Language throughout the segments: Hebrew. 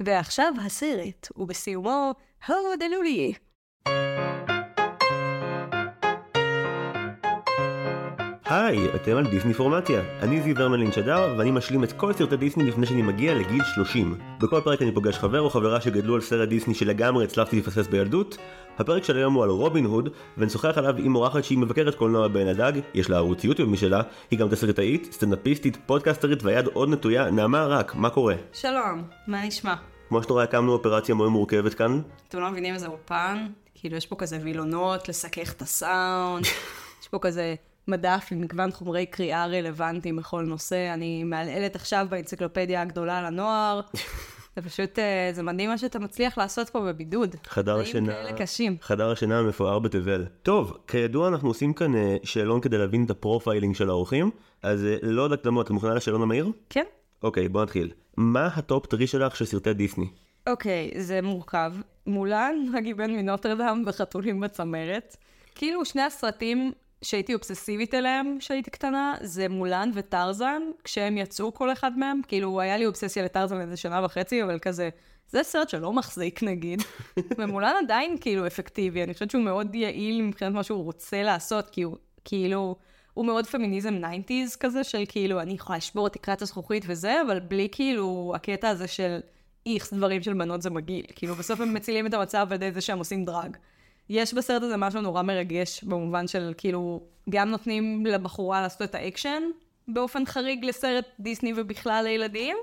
ועכשיו הסרט, ובסיומו, הודלו לי. היי, אתם על דיסני פורמטיה. אני זיו הרמלין שדר, ואני משלים את כל סרטי דיסני לפני שאני מגיע לגיל 30. בכל פרק אני פוגש חבר או חברה שגדלו על סרט דיסני שלגמרי הצלחתי לפסס בילדות. הפרק של היום הוא על רובין הוד, ונשוחח עליו עם אורחת שהיא מבקרת קולנוע בעין הדג, יש לה ערוץ יוטיוב משלה, היא גם תסריטאית, סטנדאפיסטית, פודקאסטרית והיד עוד נטויה, נעמה רק, מה קורה? שלום, מה נשמע? כמו שאתה רואה הקמנו אופרציה מאוד מורכבת כאן. אתם לא מבינים איזה אולפן? כאילו, יש פה כזה וילונות, לסכך את הסאונד, יש פה כזה מדף עם מגוון חומרי קריאה רלוונטיים בכל נושא. אני מעלעלת עכשיו באנציקלופדיה הגדולה לנוער. זה פשוט, אה, זה מדהים מה שאתה מצליח לעשות פה בבידוד. חדר השינה, קשים. חדר השינה המפואר בתבל. טוב, כידוע אנחנו עושים כאן אה, שאלון כדי להבין את ה profiling של האורחים, אז אה, לא עוד הקדמות, את מוכנה לשאלון המהיר? כן. אוקיי, בוא נתחיל. מה ה top three שלך של סרטי דיסני? אוקיי, זה מורכב. מולן, הגיבן מנוטרדאם וחתולים בצמרת. כאילו שני הסרטים שהייתי אובססיבית אליהם כשהייתי קטנה, זה מולן וטרזן, כשהם יצאו כל אחד מהם. כאילו, היה לי אובססיה לטרזן איזה שנה וחצי, אבל כזה, זה סרט שלא מחזיק נגיד. ומולן עדיין כאילו אפקטיבי, אני חושבת שהוא מאוד יעיל מבחינת מה שהוא רוצה לעשות, כי הוא כאילו... הוא מאוד פמיניזם 90's כזה, של כאילו, אני יכולה לשבור את תקרת הזכוכית וזה, אבל בלי כאילו הקטע הזה של איכס דברים של בנות זה מגעיל. כאילו, בסוף הם מצילים את המצב על ידי זה שהם עושים דראג. יש בסרט הזה משהו נורא מרגש, במובן של כאילו, גם נותנים לבחורה לעשות את האקשן, באופן חריג לסרט דיסני ובכלל לילדים,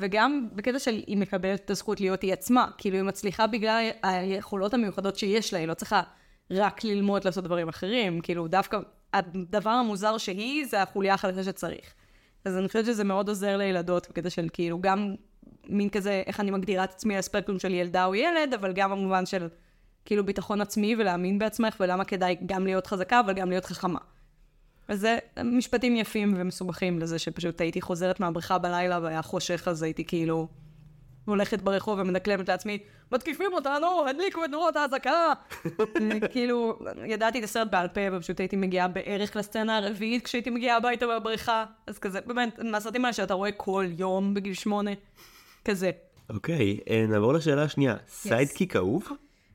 וגם בקטע של היא מקבלת את הזכות להיות היא עצמה. כאילו, היא מצליחה בגלל היכולות המיוחדות שיש לה, היא לא צריכה רק ללמוד לעשות דברים אחרים. כאילו, דווקא הדבר המוזר שהיא, זה החוליה החלשה שצריך. אז אני חושבת שזה מאוד עוזר לילדות, בקטע של כאילו, גם מין כזה, איך אני מגדירה את עצמי על הספקטרום של ילדה או ילד, אבל גם במובן של כאילו ביטחון עצמי ולהאמין בעצמך, ולמה כדאי גם להיות חזקה, אבל גם להיות חכמה. אז זה משפטים יפים ומסובכים לזה שפשוט הייתי חוזרת מהבריכה בלילה והיה חושך, אז הייתי כאילו הולכת ברחוב ומדקלמת לעצמי, מתקיפים אותנו, הדליקו את נורות האזעקה. כאילו, ידעתי את הסרט בעל פה, ופשוט הייתי מגיעה בערך לסצנה הרביעית כשהייתי מגיעה הביתה מהבריכה. אז כזה, באמת, מהסרטים האלה שאתה רואה כל יום בגיל שמונה, כזה. אוקיי, אה, נעבור לשאלה השנייה. sidekick אהוב?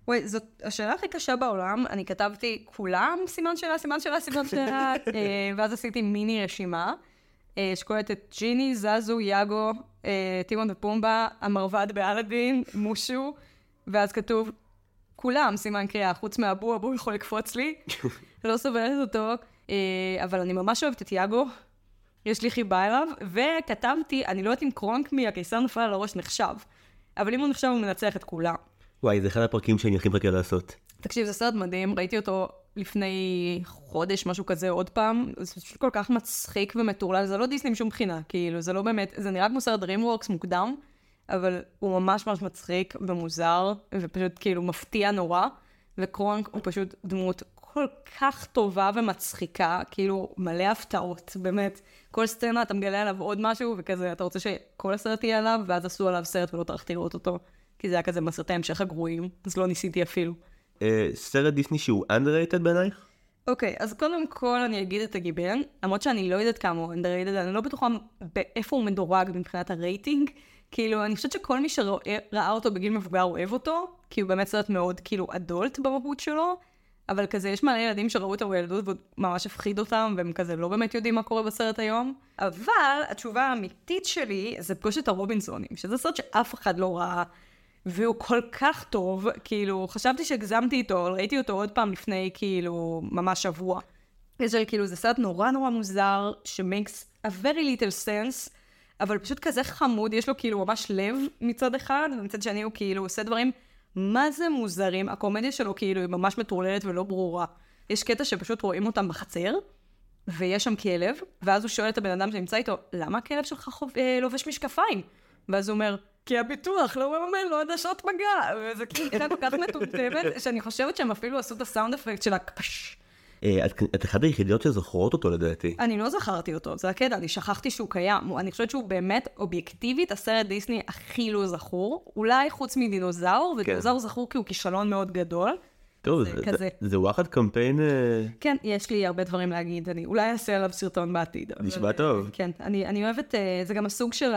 וואי, זאת השאלה הכי קשה בעולם. אני כתבתי כולם, סימן שאלה, סימן שאלה, סימן שאלה, אה, ואז עשיתי מיני רשימה, אה, שכוללת את ג'יני, זזו, יאגו, אה, טימון ופומבה, המרבד באלאדין, מושו, ואז כתוב, כולם, סימן קריאה, חוץ מאבו, אבו יכול לקפוץ לי, לא סובלת אותו, אבל אני ממש אוהבת את יאגו, יש לי חיבה אליו, וכתבתי, אני לא יודעת אם קרונק מהקיסר נפל על הראש נחשב, אבל אם הוא נחשב הוא מנצח את כולם. וואי, זה אחד הפרקים שאני הכי מחכה לעשות. תקשיב, זה סרט מדהים, ראיתי אותו לפני חודש, משהו כזה, עוד פעם. זה פשוט כל כך מצחיק ומטורלל, זה לא דיסני משום בחינה, כאילו, זה לא באמת, זה נראה כמו סרט DreamWorks מוקדם, אבל הוא ממש ממש מצחיק ומוזר, ופשוט כאילו מפתיע נורא, וקרונק הוא פשוט דמות כל כך טובה ומצחיקה, כאילו מלא הפתעות, באמת. כל סצנה אתה מגלה עליו עוד משהו, וכזה, אתה רוצה שכל הסרט יהיה עליו, ואז עשו עליו סרט ולא טרחתי לראות אותו. כי זה היה כזה בסרטי המשך הגרועים, אז לא ניסיתי אפילו. אה, סרט דיסני שהוא underrated בעינייך? אוקיי, אז קודם כל אני אגיד את הגיבן, למרות שאני לא יודעת כמה הוא underrated, אני לא בטוחה באיפה הוא מדורג מבחינת הרייטינג. כאילו, אני חושבת שכל מי שראה אותו בגיל מבוגר אוהב אותו, כי הוא באמת סרט מאוד כאילו אדולט במהות שלו, אבל כזה, יש מלא ילדים שראו אותו בילדות והוא ממש הפחיד אותם, והם כזה לא באמת יודעים מה קורה בסרט היום. אבל התשובה האמיתית שלי זה פגוש את הרובינסונים, שזה סרט שאף אחד לא ראה. והוא כל כך טוב, כאילו, חשבתי שהגזמתי איתו, ראיתי אותו עוד פעם לפני, כאילו, ממש שבוע. יש לי, כאילו, זה סרט נורא נורא מוזר, ש-makes a very little sense, אבל פשוט כזה חמוד, יש לו כאילו ממש לב מצד אחד, ומצד שני הוא כאילו עושה דברים מה זה מוזרים, הקומדיה שלו כאילו היא ממש מטורללת ולא ברורה. יש קטע שפשוט רואים אותם בחצר, ויש שם כלב, ואז הוא שואל את הבן אדם שנמצא איתו, למה הכלב שלך חוב... אה, לובש משקפיים? ואז הוא אומר, כי הביטוח לא מממן לו עדשות מגע. וזה כאילו קטע כל כך מטומטמת, שאני חושבת שהם אפילו עשו את הסאונד אפקט של הקפש. אה, את, אחת היחידות שזוכרות אותו לדעתי. אני לא זכרתי אותו, זה הקטע, אני שכחתי שהוא קיים. אני חושבת שהוא באמת, אובייקטיבית, הסרט דיסני הכי לא זכור. אולי חוץ מדינוזאור, ודינוזאור זכור כי הוא כישלון מאוד גדול. טוב, זה זה- כזה. זה- וואחד קמפיין... אה, כן, יש לי הרבה דברים להגיד, אני אולי אעשה עליו סרטון בעתיד. אבל, נשמע אה, טוב. כן, אני, אני אוהבת, אה, זה גם הסוג של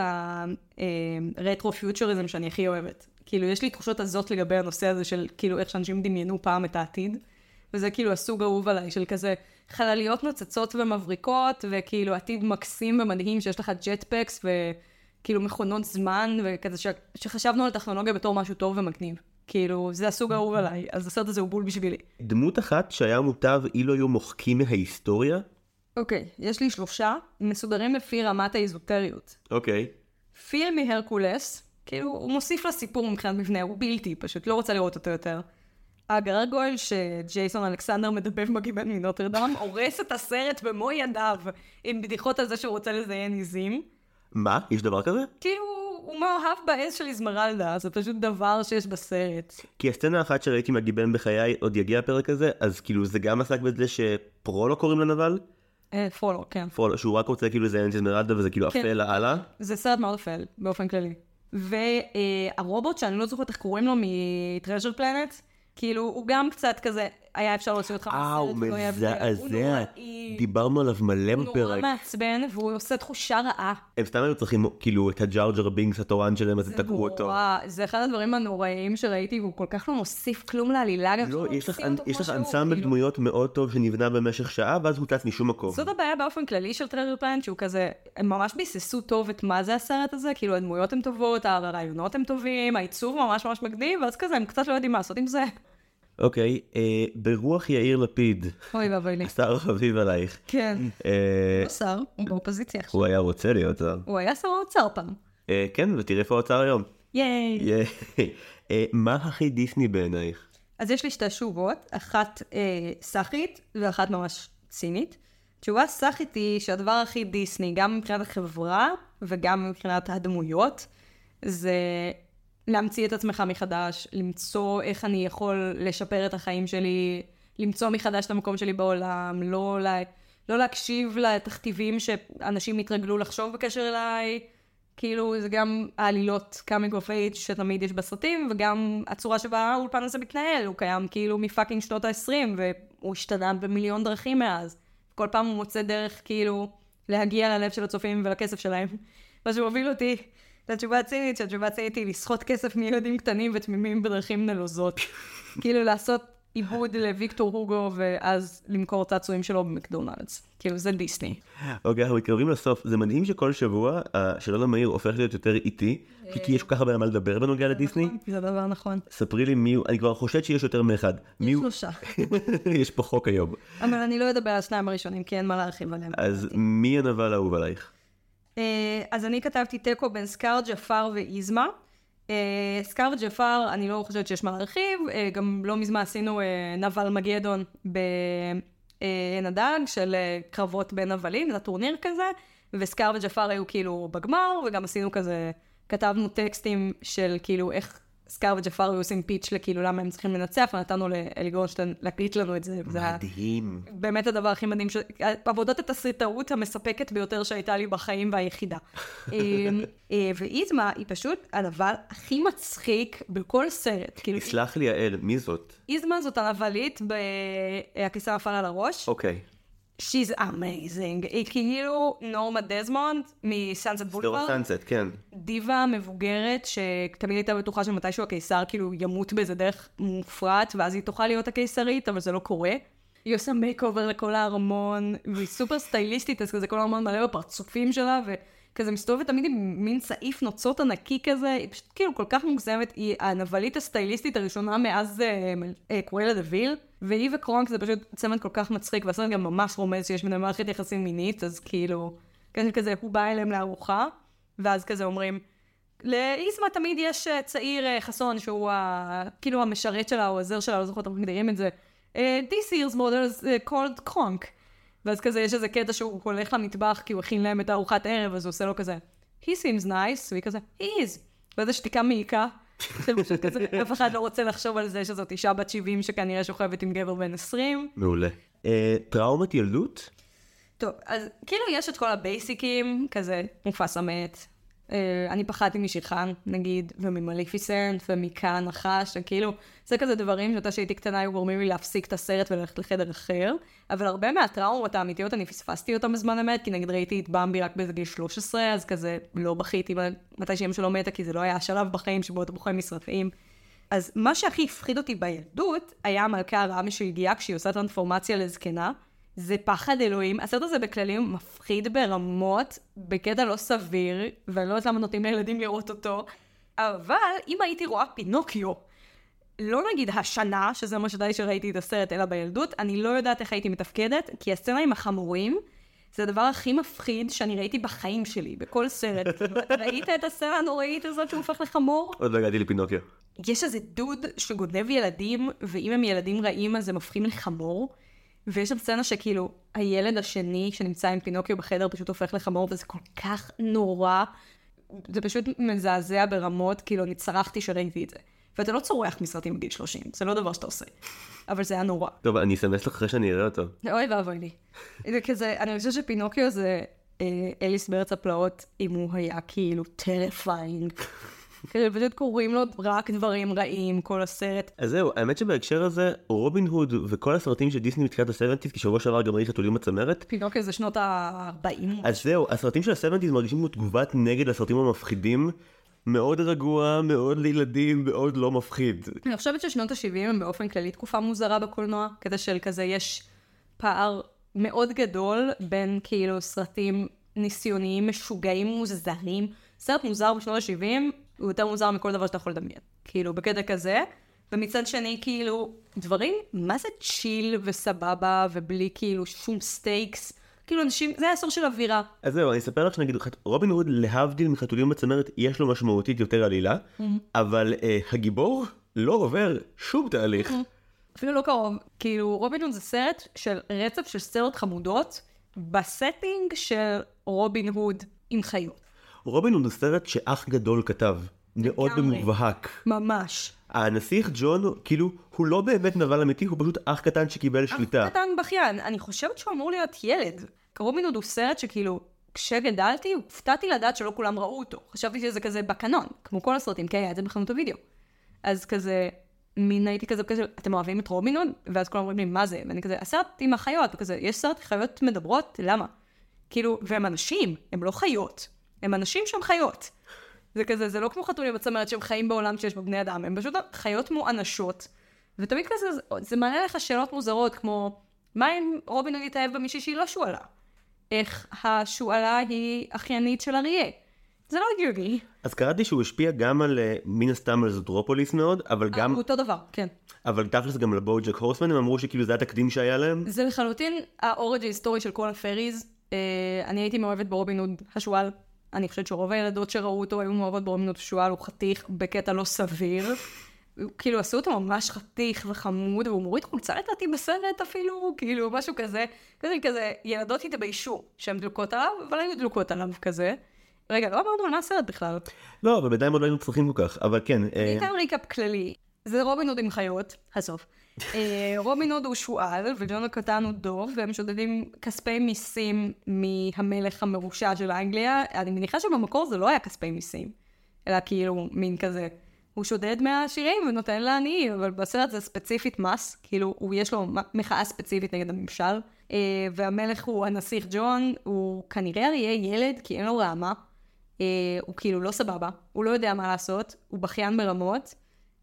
הרטרו-פיוטריזם שאני הכי אוהבת. כאילו, יש לי תחושות עזות לגבי הנושא הזה של כאילו איך שאנשים דמיינו פעם את העתיד. וזה כאילו הסוג האהוב עליי, של כזה חלליות נוצצות ומבריקות, וכאילו עתיד מקסים ומדהים שיש לך ג'טפקס וכאילו מכונות זמן, וכזה ש... שחשבנו על טכנולוגיה בתור משהו טוב ומגניב. כאילו, זה הסוג האהוב עליי, אז הסרט הזה הוא בול בשבילי. דמות אחת שהיה מוטב אילו היו מוחקים מההיסטוריה? אוקיי, יש לי שלושה, מסודרים לפי רמת האיזוטריות. אוקיי. פיל מהרקולס, כאילו, הוא מוסיף לסיפור מבחינת מבנה, הוא בלתי, פשוט לא רוצה לראות אותו יותר. הגרגויל שג'ייסון אלכסנדר מדבב מגיבן מנוטרדם, הורס את הסרט במו ידיו עם בדיחות על זה שהוא רוצה לזיין עיזים. מה? יש דבר כזה? כאילו, הוא מאוהב בעז של איזמרלדה, זה פשוט דבר שיש בסרט. כי הסצנה האחת שראיתי מהגיבן בחיי, עוד יגיע הפרק הזה, אז כאילו זה גם עסק בזה שפרולו קוראים לנבל? אה, פולו, כן. פרולו, שהוא רק רוצה כאילו לזיין את אסמרלדה וזה כאילו כן. אפל לאללה. זה סרט מאוד אפל, באופן כללי. והרובוט, שאני לא זוכרת איך קוראים לו, מטרז'ר פלנט, כאילו, הוא גם קצת כזה, היה אפשר להוציא אותך אה, מהסרט, בזה. הוא מזעזע. דיברנו עליו מלא הוא נורא בפרק. מעצבן, והוא עושה תחושה רעה. הם סתם היו צריכים כאילו את הג'ארג'ר בינגס התורן שלהם, אז תקעו אותו. זה אחד הדברים הנוראיים שראיתי, והוא כל כך לא מוסיף כלום לעלילה, לא, יש לך- אנסמבל כאילו. דמויות מאוד טוב שנבנה במשך שעה, ואז הוא טס משום מקום. זאת הבעיה באופן כללי של טרלר פלנט, שהוא כזה, הם ממש ביססו טוב את מה זה הסרט הזה, כאילו הדמויות הן טובות, הרעיונות הם טובים, העיצוב ממש ממש מגניב, ואז כזה הם קצת לא יודעים מה לעשות עם זה. אוקיי, אה, ברוח יאיר לפיד, אוי ואבוי לי. השר חביב עלייך. כן. אה, הוא שר, הוא באופוזיציה עכשיו. הוא היה רוצה להיות שר. הוא היה שר האוצר פעם. אה, כן, ותראה איפה האוצר היום. ייי. ייי. אה, מה הכי דיסני בעינייך? אז יש לי שתי תשובות, אחת אה, סאחית ואחת ממש צינית. תשובה סאחית היא שהדבר הכי דיסני, גם מבחינת החברה וגם מבחינת הדמויות, זה להמציא את עצמך מחדש, למצוא איך אני יכול לשפר את החיים שלי, למצוא מחדש את המקום שלי בעולם, לא, לה, לא להקשיב לתכתיבים שאנשים התרגלו לחשוב בקשר אליי. כאילו, זה גם העלילות coming of age שתמיד יש בסרטים, וגם הצורה שבה האולפן הזה מתנהל, הוא קיים כאילו מ fucking שנות ה-20, והוא השתנה במיליון דרכים מאז. כל פעם הוא מוצא דרך כאילו להגיע ללב של הצופים ולכסף שלהם. מה שמוביל אותי לתשובה הצינית, שהתשובה הצינית היא לסחוט כסף מילדים קטנים ותמימים בדרכים נלוזות. כאילו לעשות עיבוד לוויקטור הוגו, ואז למכור צעצועים שלו במקדונלדס. כאילו, זה דיסני. אוקיי, אנחנו מתקרבים לסוף. זה מדהים שכל שבוע השאלון המהיר הופך להיות יותר איטי, כי כי יש כל כך הרבה על מה לדבר בנוגע לדיסני. זה דבר נכון. ספרי לי מי הוא, אני כבר חושד שיש יותר מאחד. יש? שלושה. יש פה חוק היום. אבל אני לא אדבר על השניים הראשונים, כי אין מה להרחיב עליהם. אז מי הנבל האהוב עלייך? אה, אז אני כתבתי תיקו בין סקאר, ג'פאר ואיזמה. אה, סקאר ג'פאר, אני לא חושבת שיש מה להרחיב, אה, גם לא מזמן עשינו נבלמגדון, הדג של קרבות בין נבלים, זה טורניר כזה, וסקאר וג'פאר היו כאילו בגמר, וגם עשינו כזה, כתבנו טקסטים של כאילו איך סקאר וג'פאר היו עושים pitch לכאילו למה הם צריכים לנצח, ונתנו לאלי גורנשטיין להקליט לנו את זה. זה מדהים. באמת הדבר הכי מדהים, ש... עבודת התסריטאות המספקת ביותר שהייתה לי בחיים והיחידה. אה, אה, ואיזמה היא פשוט הנבל הכי מצחיק בכל סרט. כאילו, תסלח לי יעל, מי זאת? איזמה זאת הנבלית ב"הקיסר נפל על הראש". אוקיי. She's amazing. היא כאילו נורמה דזמונד מסאנסט שדרות בולווארד. סאנסט, כן. דיבה מבוגרת שתמיד הייתה בטוחה שמתישהו הקיסר כאילו ימות באיזה דרך מופרעת ואז היא תוכל להיות הקיסרית אבל זה לא קורה. היא עושה makeover לכל הארמון והיא סופר סטייליסטית אז כזה כל הארמון מלא בפרצופים שלה וכזה מסתובבת תמיד עם מין צעיף נוצות ענקי כזה היא פשוט כאילו כל כך מוגזמת היא הנבלית הסטייליסטית הראשונה מאז אה, אה, קרואלה דה ויל והיא וקרונק זה פשוט צמד כל כך מצחיק והסרט גם ממש רומז שיש ביניהם מערכת יחסים מינית אז כאילו כזה כזה הוא בא אליהם לארוחה ואז כזה אומרים, לאיזמה תמיד יש אה, צעיר אה, חסון שהוא ה... כאילו המשרת שלה או העוזר שלה, לא זוכרת איך מגדירים את זה. אה, This year's model is uh, called קרונק. ואז כזה יש איזה קטע שהוא הולך למטבח כי הוא הכין להם את הארוחת ערב, אז הוא עושה לו כזה, he seems nice, והיא כזה, he is. ואיזה שתיקה מעיקה. של פשוט כזה, אף אחד לא רוצה לחשוב על זה שזאת אישה בת 70 שכנראה שוכבת עם גבר בן 20. מעולה. אה, טראומת ילדות? טוב, אז כאילו יש את כל הבייסיקים, כזה מופס המת, אני פחדתי משיחן, נגיד, וממליפיסנט, ומכאן נחש, וכאילו, זה כזה דברים שאתה שהייתי קטנה היו גורמים לי להפסיק את הסרט וללכת לחדר אחר, אבל הרבה מהטראומות האמיתיות, אני פספסתי אותם בזמן אמת, כי נגיד ראיתי את במבי רק באיזה גיל 13, אז כזה לא בכיתי מתי שאמא שלו מתה, כי זה לא היה השלב בחיים שבו אתה בוכה מסרטים. אז מה שהכי הפחיד אותי בילדות, היה המלכה הרעה שהגיעה כשהיא עושה טרנספורמציה לזקנה. זה פחד אלוהים. הסרט הזה בכללי מפחיד ברמות, בקטע לא סביר, ואני לא יודעת למה נותנים לילדים לראות אותו. אבל אם הייתי רואה פינוקיו, לא נגיד השנה, שזה מה שדי שראיתי את הסרט, אלא בילדות, אני לא יודעת איך הייתי מתפקדת, כי הסצנה עם החמורים, זה הדבר הכי מפחיד שאני ראיתי בחיים שלי, בכל סרט. ראית את הסצנה הנוראית הזאת שהוא הופך לחמור? עוד לא הגעתי לפינוקיו. יש איזה דוד שגונב ילדים, ואם הם ילדים רעים אז הם הופכים לחמור. ויש שם סצנה שכאילו, הילד השני שנמצא עם פינוקיו בחדר פשוט הופך לחמור, וזה כל כך נורא. זה פשוט מזעזע ברמות, כאילו, אני צרחתי שראיתי את זה. ואתה לא צורח מסרטים בגיל 30, זה לא דבר שאתה עושה. אבל זה היה נורא. טוב, אני אסמס לך אחרי שאני אראה אותו. אוי ואבוי לי. זה כזה, אני חושבת שפינוקיו זה אה, אליס בארץ הפלאות, אם הוא היה כאילו terrifying. כאילו, פשוט קוראים לו רק דברים רעים, כל הסרט. אז זהו, האמת שבהקשר הזה, רובין הוד וכל הסרטים של דיסני מתחילת ה-70's, כי שבוע שעבר גם ראיתי חתולים בצמרת. פינוקיו זה שנות ה-40. אז זהו, הסרטים של ה-70's מרגישים כמו תגובת נגד לסרטים המפחידים. מאוד רגוע, מאוד לילדים, מאוד לא מפחיד. אני חושבת ששנות ה-70 הם באופן כללי תקופה מוזרה בקולנוע, כזה של כזה יש פער מאוד גדול בין כאילו סרטים ניסיוניים משוגעים מוזרים. סרט מוזר בשנות ה-70 הוא יותר מוזר מכל דבר שאתה יכול לדמיין. כאילו, בקטע כזה. ומצד שני, כאילו, דברים, מה זה chill וסבבה, ובלי כאילו שום stakes? כאילו, אנשים, זה העשור של אווירה. אז זהו, אני אספר לך שנגיד, רובין הוד, להבדיל מחתולים בצמרת, יש לו משמעותית יותר עלילה, mm-hmm. אבל אה, הגיבור לא עובר שום תהליך. אמממ. אפילו לא קרוב. כאילו, רובין הוד זה סרט של רצף של סצנות חמודות, בסטינג של רובין הוד עם חיות. רובין הוד הוא סרט שאח גדול כתב. מאוד במובהק. ממש. הנסיך ג'ון, כאילו, הוא לא באמת נבל אמיתי, הוא פשוט אח קטן שקיבל שליטה. אח קטן בכיין. אני חושבת שהוא אמור להיות ילד. רובין הוד הוא סרט שכאילו, כשגדלתי, הופתעתי לדעת שלא כולם ראו אותו. חשבתי שזה כזה בקנון, כמו כל הסרטים, כי היה את זה בחנות הוידאו. אז כזה, מין הייתי כזה, כזה, אתם אוהבים את רובין הוד? ואז כולם אומרים לי, מה זה? ואני כזה, הסרט עם החיות, וכזה, יש סרט חיות מדברות? למה? כאילו, והם אנשים, הם לא חיות. הם אנשים שהם חיות. זה כזה, זה לא כמו חתולים בצמרת שהם חיים בעולם שיש בו בני אדם, הם פשוט חיות מואנשות. ותמיד כזה, זה, זה מעלה לך שאלות מוזרות, כמו, מה אם רובין נגיד התאהב במישהי שהיא לא שועלה? איך השועלה היא אחיינית של אריה? זה לא הגיוני. אז קראתי שהוא השפיע גם על, אה, מן הסתם על זוטרופוליס מאוד, אבל גם... אותו דבר, כן. אבל תכלס גם לבואג'ק הורסמן, הם אמרו שכאילו זה התקדים שהיה להם? זה לחלוטין האורג' ההיסטורי של כל הפריז. אה, אני הייתי מאוהבת ברובין הוד השועל אני חושבת שרוב הילדות שראו אותו היו מאוהבות באומנות שועל, הוא חתיך בקטע לא סביר. כאילו עשו אותו ממש חתיך וחמוד, והוא מוריד חולצה לדעתי בסרט אפילו, כאילו משהו כזה. כזה כזה, ילדות התביישו שהן דלוקות עליו, אבל היו דלוקות עליו כזה. רגע, לא אמרנו על מה הסרט בכלל. לא, אבל בינתיים עוד לא היינו צריכים כל כך, אבל כן. אני אה, ריקאפ כללי. זה רובין הוד עם חיות, הסוף. אה, רובין הוד הוא שועל, וג'ון הקטן הוא דוב, והם שודדים כספי מיסים מהמלך המרושע של אנגליה. אני מניחה שבמקור זה לא היה כספי מיסים, אלא כאילו מין כזה. הוא שודד מהעשירים ונותן לעניים, אבל בסרט זה ספציפית מס, כאילו, הוא יש לו מחאה ספציפית נגד הממשל. אה, והמלך הוא הנסיך ג'ון, הוא כנראה יהיה ילד, כי אין לו רעמה. אה, הוא כאילו לא סבבה, הוא לא יודע מה לעשות, הוא בכיין ברמות.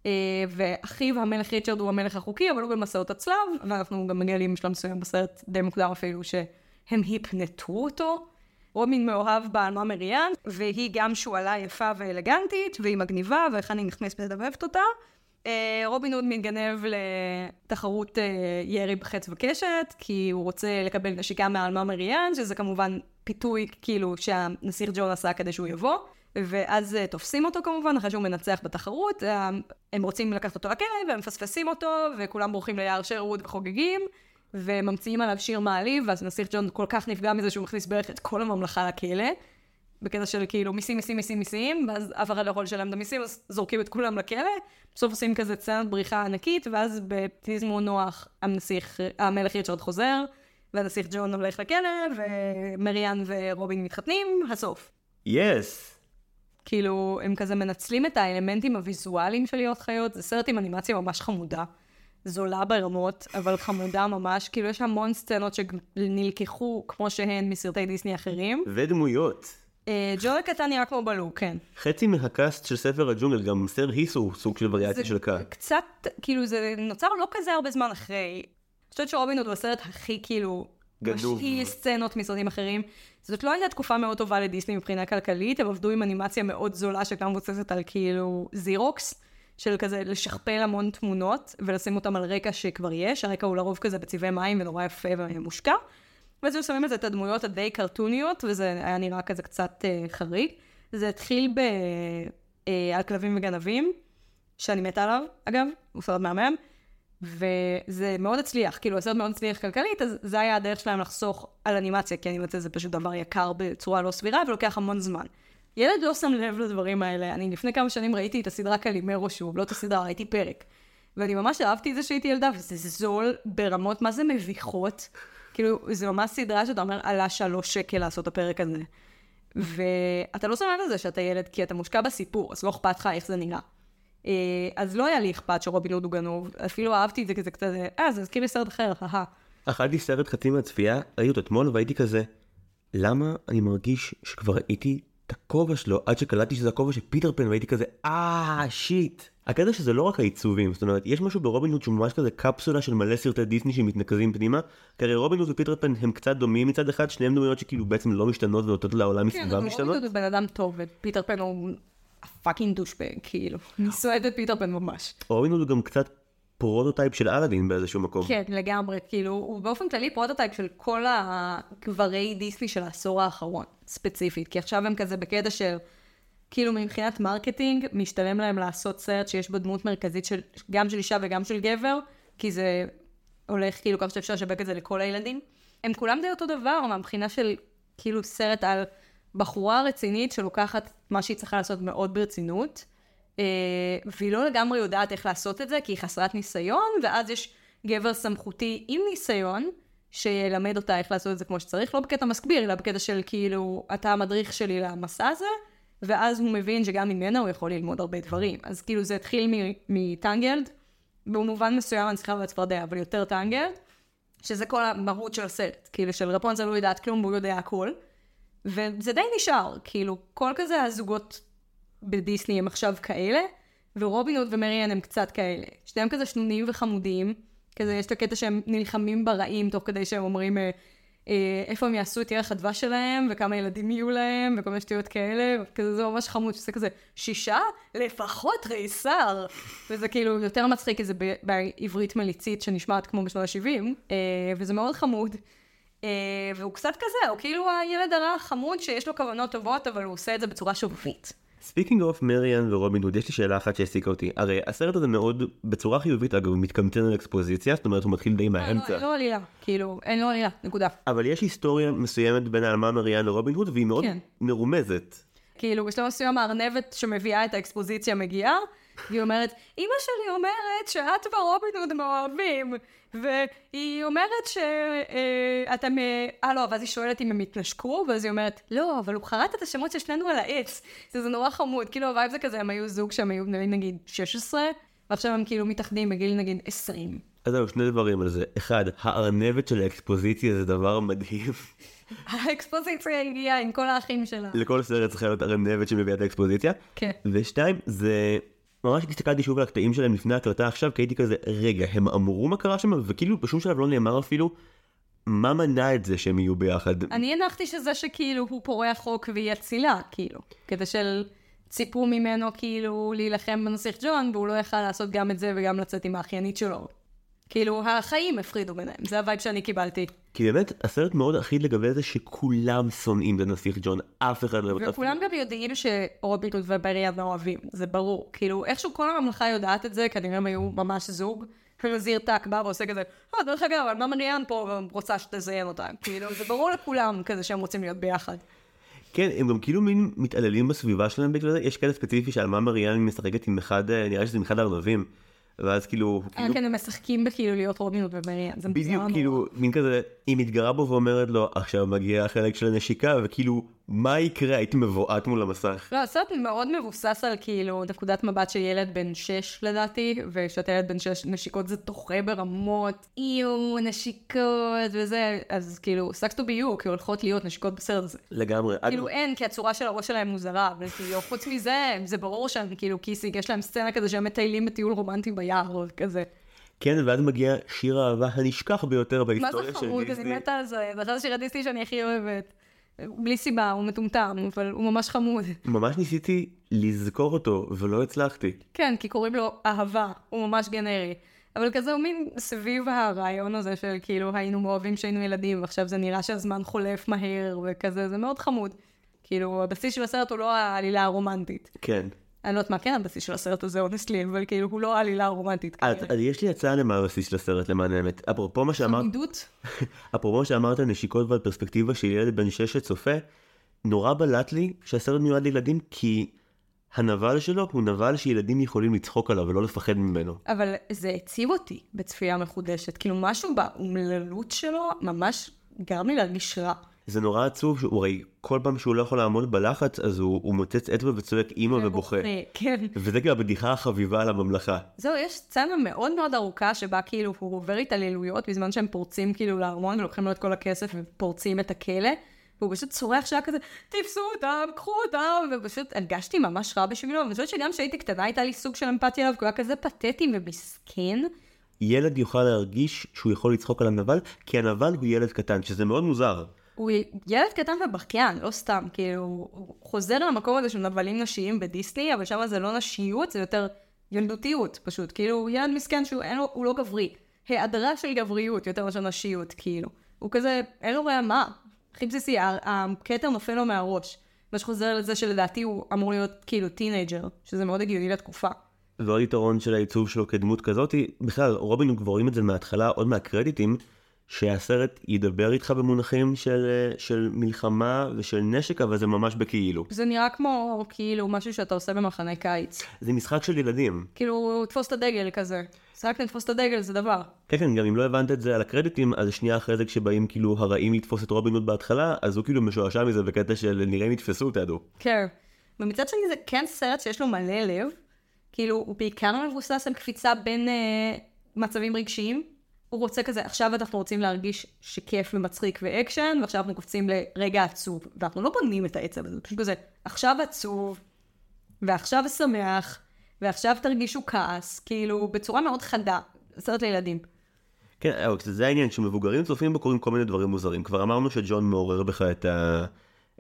אה, ואחיו המלך ריצ'רד הוא המלך החוקי, אבל הוא במסעות הצלב, ואנחנו גם מגלים בשלב מסוים בסרט די מוקדם אפילו, שהם היפנטו אותו. רומין מאוהב באלמה מריאן, והיא גם שועלה יפה ואלגנטית, והיא מגניבה, אני נכנסת ומדבבת אותה. אה, רובין הוד מתגנב לתחרות אה, ירי בחץ וקשת, כי הוא רוצה לקבל נשיקה מאלמה מריאן, שזה כמובן פיתוי כאילו שהנסיך ג'ון עשה כדי שהוא יבוא. ואז uh, תופסים אותו כמובן, אחרי שהוא מנצח בתחרות, uh, הם רוצים לקחת אותו לכלא, והם מפספסים אותו, וכולם בורחים ליער שרווד וחוגגים, וממציאים עליו שיר מעליב, ואז נסיך ג'ון כל כך נפגע מזה שהוא מכניס בערך את כל הממלכה לכלא, בקטע של כאילו מיסים, מיסים, מיסים, מיסים, ואז אף אחד לא יכול לשלם את המיסים, אז זורקים את כולם לכלא, בסוף עושים כזה צנת בריחה ענקית, ואז בפזמון נוח הנסיך, המלך ריצ'רד חוזר, והנסיך ג'ון הולך לכלא, ומריאן ורובין מתחתנים, הסוף. יס. Yes. כאילו, הם כזה מנצלים את האלמנטים הוויזואליים של להיות חיות, זה סרט עם אנימציה ממש חמודה. זולה ברמות, אבל חמודה ממש. כאילו, יש המון סצנות שנלקחו כמו שהן מסרטי דיסני אחרים. ודמויות. אה, ג'ו הקטן נראה כמו בלו, כן. חצי מהקאסט של ספר הג'ונגל, גם סר היס הוא סוג של וריאציה של קאט. קצת, כאילו, זה נוצר לא כזה הרבה זמן אחרי. אני חושבת שרובין הוד הוא הסרט הכי, כאילו, גנוב. משהיא סצנות מסרטים אחרים. זאת לא הייתה תקופה מאוד טובה לדיסני מבחינה כלכלית, הם עבדו עם אנימציה מאוד זולה שגם מבוססת על כאילו זירוקס, של כזה לשכפל המון תמונות ולשים אותם על רקע שכבר יש, הרקע הוא לרוב כזה בצבעי מים ונורא יפה ומושקע. ואז היו שמים לזה את הדמויות הדי קרטוניות, וזה היה נראה כזה קצת אה, חריג. זה התחיל ב... אה, על כלבים וגנבים, שאני מתה עליו, אגב, הוא סרט מהמם. וזה מאוד הצליח, כאילו הסרט מאוד הצליח כלכלית, אז זה היה הדרך שלהם לחסוך על אנימציה, כי אנימציה זה פשוט דבר יקר בצורה לא סבירה ולוקח המון זמן. ילד לא שם לב לדברים האלה, אני לפני כמה שנים ראיתי את הסדרה קלימרו שוב, לא את הסדרה, ראיתי פרק. ואני ממש אהבתי את זה שהייתי ילדה, וזה זול ברמות, מה זה מביכות. כאילו, זה ממש סדרה שאתה אומר, עלה שלוש שקל לעשות את הפרק הזה. ואתה לא שם לב לזה שאתה ילד, כי אתה מושקע בסיפור, אז לא אכפת לך איך זה נראה. אה, אז לא היה לי אכפת שרובין הוד הוא גנוב, אפילו אהבתי את זה כזה קצת, אה, זה הזכיר לי סרט אחר, אהה. אכלתי סרט חצי מהצפייה, ראיתי אותו אתמול והייתי כזה, למה אני מרגיש שכבר ראיתי את הכובע שלו עד שקלטתי שזה הכובע של פיטר פן והייתי כזה, אה, שיט. הקטע שזה לא רק העיצובים, זאת אומרת, יש משהו ברובין הוד שהוא ממש כזה קפסולה של מלא סרטי דיסני שמתנקזים פנימה, כי הרי רובין הוד ופיטר פן הם קצת דומים מצד אחד, שניהם דמויות שכאילו בעצם לא משתנות ונותנות לעולם כן, מסביבם משתנות. רובין הוד הוא בן אדם טוב, ופיטר פן הוא fucking douchebag, כאילו. אני שונאת את פיטר פן ממש. הוא גם קצת פרוטוטייפ של אלאדין באיזשהו מקום. כן, לגמרי, כאילו, הוא באופן כללי פרוטוטייפ של כל גברי דיסני של העשור האחרון, ספציפית, כי עכשיו הם כזה בקטע של, כאילו מבחינת מרקטינג, משתלם להם לעשות סרט שיש בו דמות מרכזית של, גם של אישה וגם של גבר, כי זה הולך כאילו כמה שאפשר לשווק את זה לכל הילדים. הם כולם די אותו דבר, מהבחינה של כאילו סרט על בחורה רצינית שלוקחת מה שהיא צריכה לעשות מאוד ברצינות. אה, והיא לא לגמרי יודעת איך לעשות את זה, כי היא חסרת ניסיון, ואז יש גבר סמכותי עם ניסיון, שילמד אותה איך לעשות את זה כמו שצריך, לא בקטע מסביר, אלא בקטע של כאילו, אתה המדריך שלי למסע הזה, ואז הוא מבין שגם ממנה הוא יכול ללמוד הרבה דברים. אז כאילו זה התחיל מטנגלד, במובן מסוים אני צריכה לצפרדע, אבל יותר טנגלד, שזה כל המהות של הסרט, כאילו של רפונצל לא יודעת כלום והוא יודע הכל, וזה די נשאר, כאילו, כל כזה הזוגות בדיסני הם עכשיו כאלה, ורובין הוד ומריאן הם קצת כאלה. שניהם כזה שנונים וחמודים, כזה יש את הקטע שהם נלחמים ברעים תוך כדי שהם אומרים אה, אה, איפה הם יעשו את ירח הדבש שלהם, וכמה ילדים יהיו להם, וכל מיני שטויות כאלה, וכזה זה ממש חמוד, שזה כזה שישה? לפחות תריסר! וזה כאילו יותר מצחיק, כי זה בעברית מליצית שנשמעת כמו בשנות ה-70, אה, וזה מאוד חמוד. אה, והוא קצת כזה, הוא כאילו הילד הרע החמוד שיש לו כוונות טובות, אבל הוא עושה את זה בצורה שובבית. speaking of מריאן ורובין הוד, יש לי שאלה אחת שהעסיקה אותי. הרי הסרט הזה מאוד, בצורה חיובית אגב, מתקמצן על אקספוזיציה, זאת אומרת הוא מתחיל די מהאמצע. לו עלילה, כאילו, אין לו עלילה, נקודה. אבל יש היסטוריה מסוימת בין האלמה מריאן לרובין הוד, והיא מאוד כן. מרומזת. כאילו, בשלב מסוים הארנבת שמביאה את האקספוזיציה מגיעה, והיא אומרת, אמא שלי אומרת שאת ורובין הוד מאוהבים, והיא אומרת שאתם... אה, לא, ואז היא שואלת אם הם התנשקו, ואז היא אומרת, לא, אבל הוא חרט את השמות של שנינו על העץ. זה, זה נורא חמוד, כאילו ה vibe זה כזה, הם היו זוג שהם היו בני נגיד 16, ועכשיו הם כאילו מתאחדים בגיל נגיד 20. אז זהו, שני דברים על זה. אחד, הארנבת של האקספוזיציה זה דבר מדהים. האקספוזיציה הגיעה עם כל האחים שלה. לכל סרט צריכה להיות ארנבת שמביאה את האקספוזיציה. כן. ושתיים, זה... ממש הסתכלתי שוב על הקטעים שלהם לפני ההקלטה עכשיו, כי הייתי כזה, רגע, הם אמרו מה קרה שם, וכאילו בשום שלב לא נאמר אפילו מה מנע את זה שהם יהיו ביחד. אני הנחתי שזה שכאילו הוא פורע חוק והיא אצילה, כאילו. כדי של... ציפו ממנו כאילו להילחם בנסיך ג'ון, והוא לא יכל לעשות גם את זה וגם לצאת עם האחיינית שלו. כאילו, החיים הפרידו ביניהם, זה ה vibe שאני קיבלתי. כי באמת, הסרט מאוד אחיד לגבי זה שכולם שונאים את הנסיך ג'ון, אף אחד לא... וכולם גם יודעים שרובין הוד ומריאן אוהבים, זה ברור. כאילו, איכשהו כל הממלכה יודעת את זה, כנראה הם היו ממש זוג. ונזיר טאק בא ועושה כזה, אה, דרך אגב, עלמה מריאן פה רוצה שתזיין אותה. כאילו, זה ברור לכולם כזה שהם רוצים להיות ביחד. כן, הם גם כאילו מין מתעללים בסביבה שלהם בגלל זה, יש קטע ספציפי שעל מה מריאן משחקת עם אחד, אה, נראה שזה עם אחד הארנבים. ואז כאילו, אה, כאילו כן, הם משחקים בכאילו להיות רובין הוד ומריאן, זה בדיוק, כאילו. מין כזה, היא מתגרה בו ואומרת לו, עכשיו מגיע החלק של הנשיקה, וכאילו, מה יקרה? הייתי מבועת מול המסך. לא, הסרט מאוד מבוסס על כאילו נקודת מבט של ילד בן 6 לדעתי, וכשאתה ילד בן 6 נשיקות זה דוחה ברמות, איו, נשיקות וזה, אז כאילו, sucks to be you, כי הולכות להיות נשיקות בסרט הזה. לגמרי. כאילו אין, כי הצורה של הראש שלהם מוזרה, אבל כאילו, חוץ מזה, זה ברור שהם כאילו קיסיק, יש להם סצנה כזה שהם מטיילים בטיול רומנטי ביער, או כזה. כן, ואז מגיע שיר האהבה הנשכח ביותר מה בהיסטוריה זה של חמוד, אני דיסני. מתה על זה, זה אחד השירי דיסני שאני הכי אוהבת. בלי סיבה, הוא מטומטם, אבל הוא ממש חמוד. ממש ניסיתי לזכור אותו, ולא הצלחתי. כן, כי קוראים לו אהבה, הוא ממש גנרי. אבל כזה הוא מין סביב הרעיון הזה של כאילו היינו מאוהבים כשהיינו ילדים, ועכשיו זה נראה שהזמן חולף מהר וכזה, זה מאוד חמוד. כאילו, הבסיס של הסרט הוא לא העלילה הרומנטית. כן. אני לא יודעת מה כן הבסיס של הסרט הזה, אונסטלי, אבל כאילו, הוא לא העלילה הרומנטית. אז, אז יש לי הצעה למה הבסיס של הסרט למען האמת. אפרופו מה שאמרת, עמידות? אפרופו מה שאמרת נשיקות ועל פרספקטיבה של ילד בן שש שצופה, נורא בלט לי שהסרט מיועד לילדים כי הנבל שלו הוא נבל שילדים יכולים לצחוק עליו ולא לפחד ממנו. אבל זה הציב אותי בצפייה מחודשת. כאילו, משהו באומללות שלו ממש גרם לי להרגיש רע. זה נורא עצוב שהוא הרי כל פעם שהוא לא יכול לעמוד בלחץ אז הוא, הוא מוצץ אצבע וצועק אימא ובוכה. כן. וזה כאילו הבדיחה החביבה על הממלכה. זהו, יש סצנה מאוד מאוד ארוכה שבה כאילו הוא עובר התעללויות בזמן שהם פורצים כאילו לארמון ולוקחים לו את כל הכסף ופורצים את הכלא. והוא פשוט צורח שעה כזה, תפסו אותם, קחו אותם, ופשוט הרגשתי ממש רע בשבילו, ואני חושבת שגם כשהייתי קטנה הייתה לי סוג של אמפתיה אליו, כי הוא היה כזה פתטי ומסכן. ילד יוכל להרגיש שהוא יכול לצחוק על הנבל כי הנבל הוא ילד קטן שזה מאוד מוזר. הוא ילד קטן ובכיין, לא סתם, כאילו, הוא חוזר למקום הזה של נבלים נשיים בדיסני, אבל שם זה לא נשיות, זה יותר ילדותיות, פשוט. כאילו, הוא ילד מסכן שהוא אין לו, הוא לא גברי. היעדרה של גבריות יותר מאשר נשיות, כאילו. הוא כזה, אין לו רעמה. הכי בסיסי, הכתר נופל לו מהראש. מה שחוזר לזה שלדעתי הוא אמור להיות כאילו teenager, שזה מאוד הגיוני לתקופה. ועוד יתרון של העיצוב שלו כדמות כזאתי, בכלל רובין כבר רואים את זה מההתחלה, עוד מהקרדיטים, שהסרט ידבר איתך במונחים של, אה, של מלחמה ושל נשק, אבל זה ממש בכאילו. זה נראה כמו, כאילו, משהו שאתה עושה במחנה קיץ. זה משחק של ילדים. כאילו, תפוס את הדגל כזה. רק לתפוס את הדגל זה דבר. כן, כן, גם אם לא הבנת את זה על הקרדיטים, אז שנייה אחרי זה כשבאים כאילו הרעים לתפוס את רובין הוד בהתחלה, אז הוא כאילו משועשע מזה בקטע של נראה אם יתפסו אותנו. כן. ומצד שני זה כן סרט שיש לו מלא לב. כאילו, הוא בעיקר מבוסס על קפיצה בין אה, מצבים רגשיים. הוא רוצה כזה, עכשיו אנחנו רוצים להרגיש שכיף ומצחיק ואקשן, ועכשיו אנחנו קופצים לרגע עצוב. ואנחנו לא בונים את העצב הזה, פשוט כזה, עכשיו עצוב, ועכשיו שמח, ועכשיו תרגישו כעס, כאילו, בצורה מאוד חדה. סרט לילדים. כן, אבל זה העניין, כשמבוגרים צופים בו קורים כל מיני דברים מוזרים. כבר אמרנו שג'ון מעורר בך את, ה...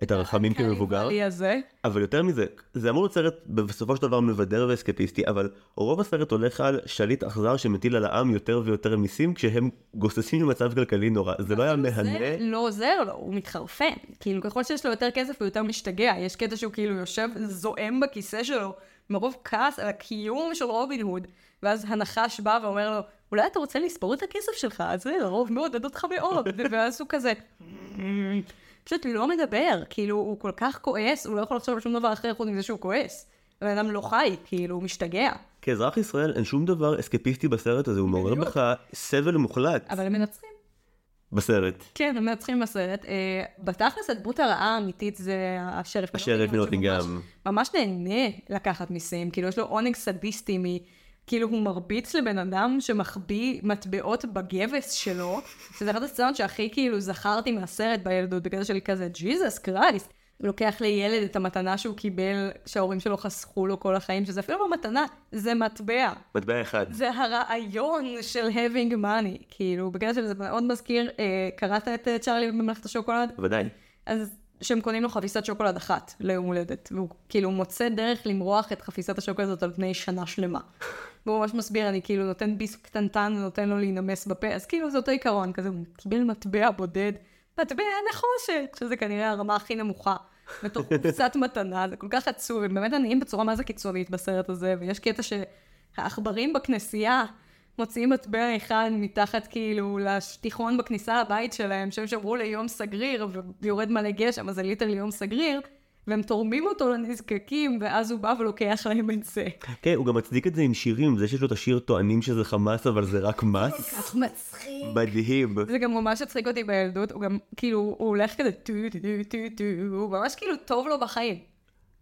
את הרחמים כמבוגר. הזה. אבל יותר מזה, זה אמור להיות סרט בסופו של דבר מבדר ואסקפיסטי, אבל רוב הסרט הולך על שליט אכזר שמטיל על העם יותר ויותר מיסים כשהם גוססים ממצב כלכלי נורא. זה לא היה מהנה. זה לא עוזר לו, הוא מתחרפן. כאילו, ככל שיש לו יותר כסף הוא יותר משתגע. יש קטע שהוא כאילו יושב, זועם בכיסא שלו, מרוב כעס על הקיום של רובין הוד, ואז הנחש בא ואומר לו, אולי אתה רוצה לספור את הכסף שלך, זה לרוב מעודד אותך מאוד. ואז הוא כזה, פשוט לא מדבר, כאילו, הוא כל כך כועס, הוא לא יכול לחשוב על שום דבר אחר חוץ מזה שהוא כועס. הבן אדם לא חי, כאילו, הוא משתגע. כאזרח ישראל אין שום דבר אסקפיסטי בסרט הזה, הוא מעורר. בך סבל מוחלט אבל הם מנצחים. בסרט. כן, הם מנצחים בסרט. אה, בתכלס הדמות הרעה האמיתית זה השריף. השריף. שממש- ממש נהנה לקחת מיסים, כאילו יש לו עונג סדיסטי מ... כאילו הוא מרביץ לבן אדם שמחביא מטבעות בגבס שלו, שזה אחת הסצנות שהכי כאילו זכרתי מהסרט בילדות, בקטע של כזה, ג'יזוס קרייסט. הוא לוקח לילד את המתנה שהוא קיבל, שההורים שלו חסכו לו כל החיים, שזה אפילו לא מתנה, זה מטבע. מטבע אחד. זה הרעיון של having money, כאילו, בקטע של זה מאוד מזכיר, אה, קראת את אה, צ'ארלי בממלכת השוקולד? ודאי. אז שהם קונים לו חפיסת שוקולד אחת ליום הולדת, והוא כאילו מוצא דרך למרוח את חפיסת השוקולד הזאת על פני שנה שלמה. והוא ממש מסביר, אני כאילו נותן ביס קטנטן ונותן לו להינמס בפה, אז כאילו זה אותו עיקרון, כזה הוא קיבל מטבע בודד, מטבע נחושת, שזה כנראה הרמה הכי נמוכה. בתוך קופסת מתנה, זה כל כך עצוב, הם באמת עניים בצורה מה זה קיצונית בסרט הזה, ויש קטע שהעכברים בכנסייה מוציאים מטבע אחד מתחת כאילו לשטיחון בכניסה לבית שלהם, שהם שמרו ליום סגריר ויורד מלא גשם, אז זה literally יום סגריר, והם תורמים אותו לנזקקים, ואז הוא בא ולוקח להם את זה. כן, הוא גם מצדיק את זה עם שירים, זה שיש לו את השיר טוענים שזה חמאס אבל זה רק מס. כך מצחיק. מדהים. זה גם ממש הצחיק אותי בילדות, הוא גם, כאילו, הוא הולך כזה טו טו טו טו, הוא ממש כאילו טוב לו בחיים.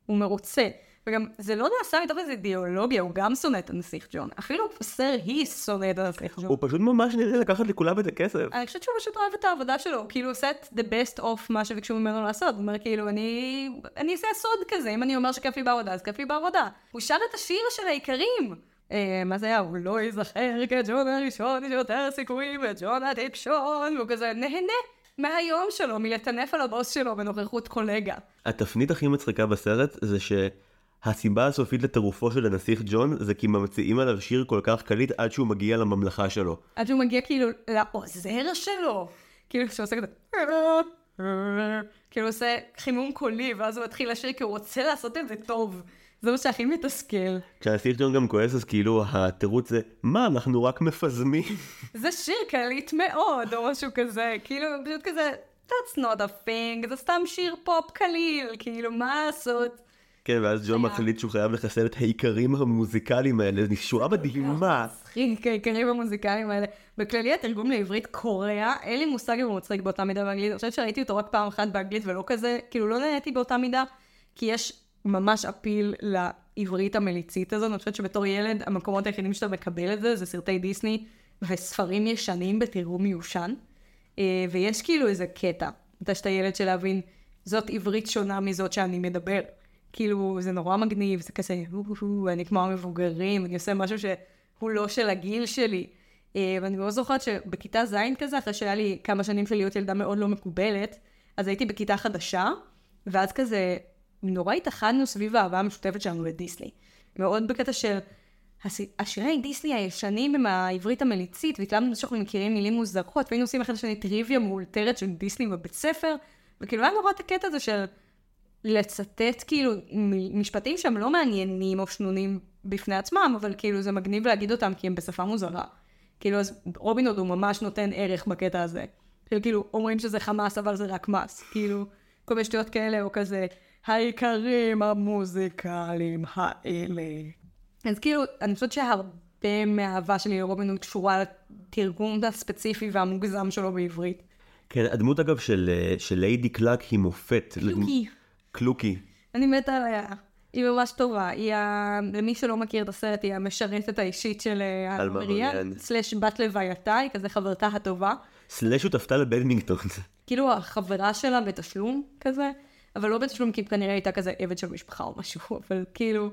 הוא מרוצה. וגם, זה לא נעשה מתוך איזו אידיאולוגיה, הוא גם שונא את הנסיך ג'ון. אפילו סר היס שונא את הנסיך ג'ון. הוא פשוט ממש נראה לקחת לכולם את הכסף. אני חושבת שהוא פשוט אוהב את העבודה שלו, הוא כאילו עושה את the best of מה שביקשו ממנו לעשות. הוא אומר כאילו, אני, אני אעשה סוד כזה, אם אני אומר שכיף לי בעבודה, אז כיף לי בעבודה. הוא שר את השיר של האיכרים. אה, מה זה היה? הוא לא ייזכר כג'ון הראשון, יש יותר סיכויים וג'ון הטיפשון, והוא כזה נהנה מהיום שלו, מלטנף על הבוס שלו בנוכחות קולגה. התפנית הכי מצחיקה בסרט זה שהסיבה הסופית לטירופו של הנסיך ג'ון זה כי ממציאים עליו שיר כל כך קליט עד שהוא מגיע לממלכה שלו. עד שהוא מגיע כאילו לעוזר שלו. כאילו שהוא עושה כזה... כאילו עושה חימום קולי, ואז הוא מתחיל לשיר כי הוא רוצה לעשות את זה טוב. זה מה שהכי מתסכל. כשהנסיך ג'ון גם כועס אז כאילו התירוץ זה מה אנחנו רק מפזמים. זה שיר קליט מאוד, או משהו כזה. כאילו, פשוט כזה, that's not a thing, זה סתם שיר פופ קליל, כאילו, מה לעשות? כן ואז ג'ון. מחליט שהוא חייב לחסל את העיקרים המוזיקליים האלה, זו שורה מדהימה. מצחיק, העיקרים המוזיקליים האלה. בכללי התרגום לעברית קוריאה, אין לי מושג אם הוא מצחיק באותה מידה באנגלית. אני חושבת שראיתי אותו רק פעם אחת באנגלית ולא כזה, כאילו לא נהניתי באותה מידה, כי יש ממש אפיל לעברית המליצית הזאת. אני חושבת שבתור ילד, המקומות היחידים שאתה מקבל את זה, זה סרטי דיסני וספרים ישנים בתרגום מיושן. אה, ויש כאילו איזה קטע, מתי שאתה ילד של להבין, זאת עברית שונה מזאת שאני מדבר. כאילו, זה נורא מגניב, זה כזה, "הו, הו, הו, אני כמו המבוגרים, אני עושה משהו שהוא לא של הגיל שלי. אה, ואני מאוד זוכרת שבכיתה ז' כזה, אחרי שהיה לי כמה שנים של להיות ילדה מאוד לא מקובלת, אז הייתי בכיתה חדשה, ואז כזה, נורא התאחדנו סביב האהבה המשותפת שלנו לדיסני. מאוד בקטע של השירי דיסני הישנים עם העברית המליצית, והתלמדנו שאנחנו מכירים מילים מוזרות, והיינו עושים אחד לשני טריוויה מאולתרת של דיסני בבית ספר, וכאילו היה נורא את הקטע הזה של לצטט כאילו משפטים שהם לא מעניינים או שנונים בפני עצמם, אבל כאילו זה מגניב להגיד אותם כי הם בשפה מוזרה. כאילו אז רובין הוד הוא ממש נותן ערך בקטע הזה. של כאילו אומרים שזה חמאס אבל זה רק מס. כאילו כל מיני שטויות כאלה או כזה החריקים המוזיקליים האלה. אז כאילו אני חושבת שהרבה מהאהבה שלי לרובין הוד קשורה לתרגום הספציפי והמוגזם שלו בעברית. כן, הדמות אגב של, אה, של ליידי קלאק היא מופת. קלוקי. קלוקי. אני מתה עליה. היא ממש טובה. היא, ה... למי שלא מכיר את הסרט, היא המשרתת האישית של אה, מריאן. slash בת לווייתה, היא כזה חברתה הטובה. סלאש שותפתה לבדמינגטון. כאילו החברה שלה בתשלום כזה, אבל לא בתשלום כי כנראה הייתה כזה עבד של משפחה או משהו, אבל כאילו,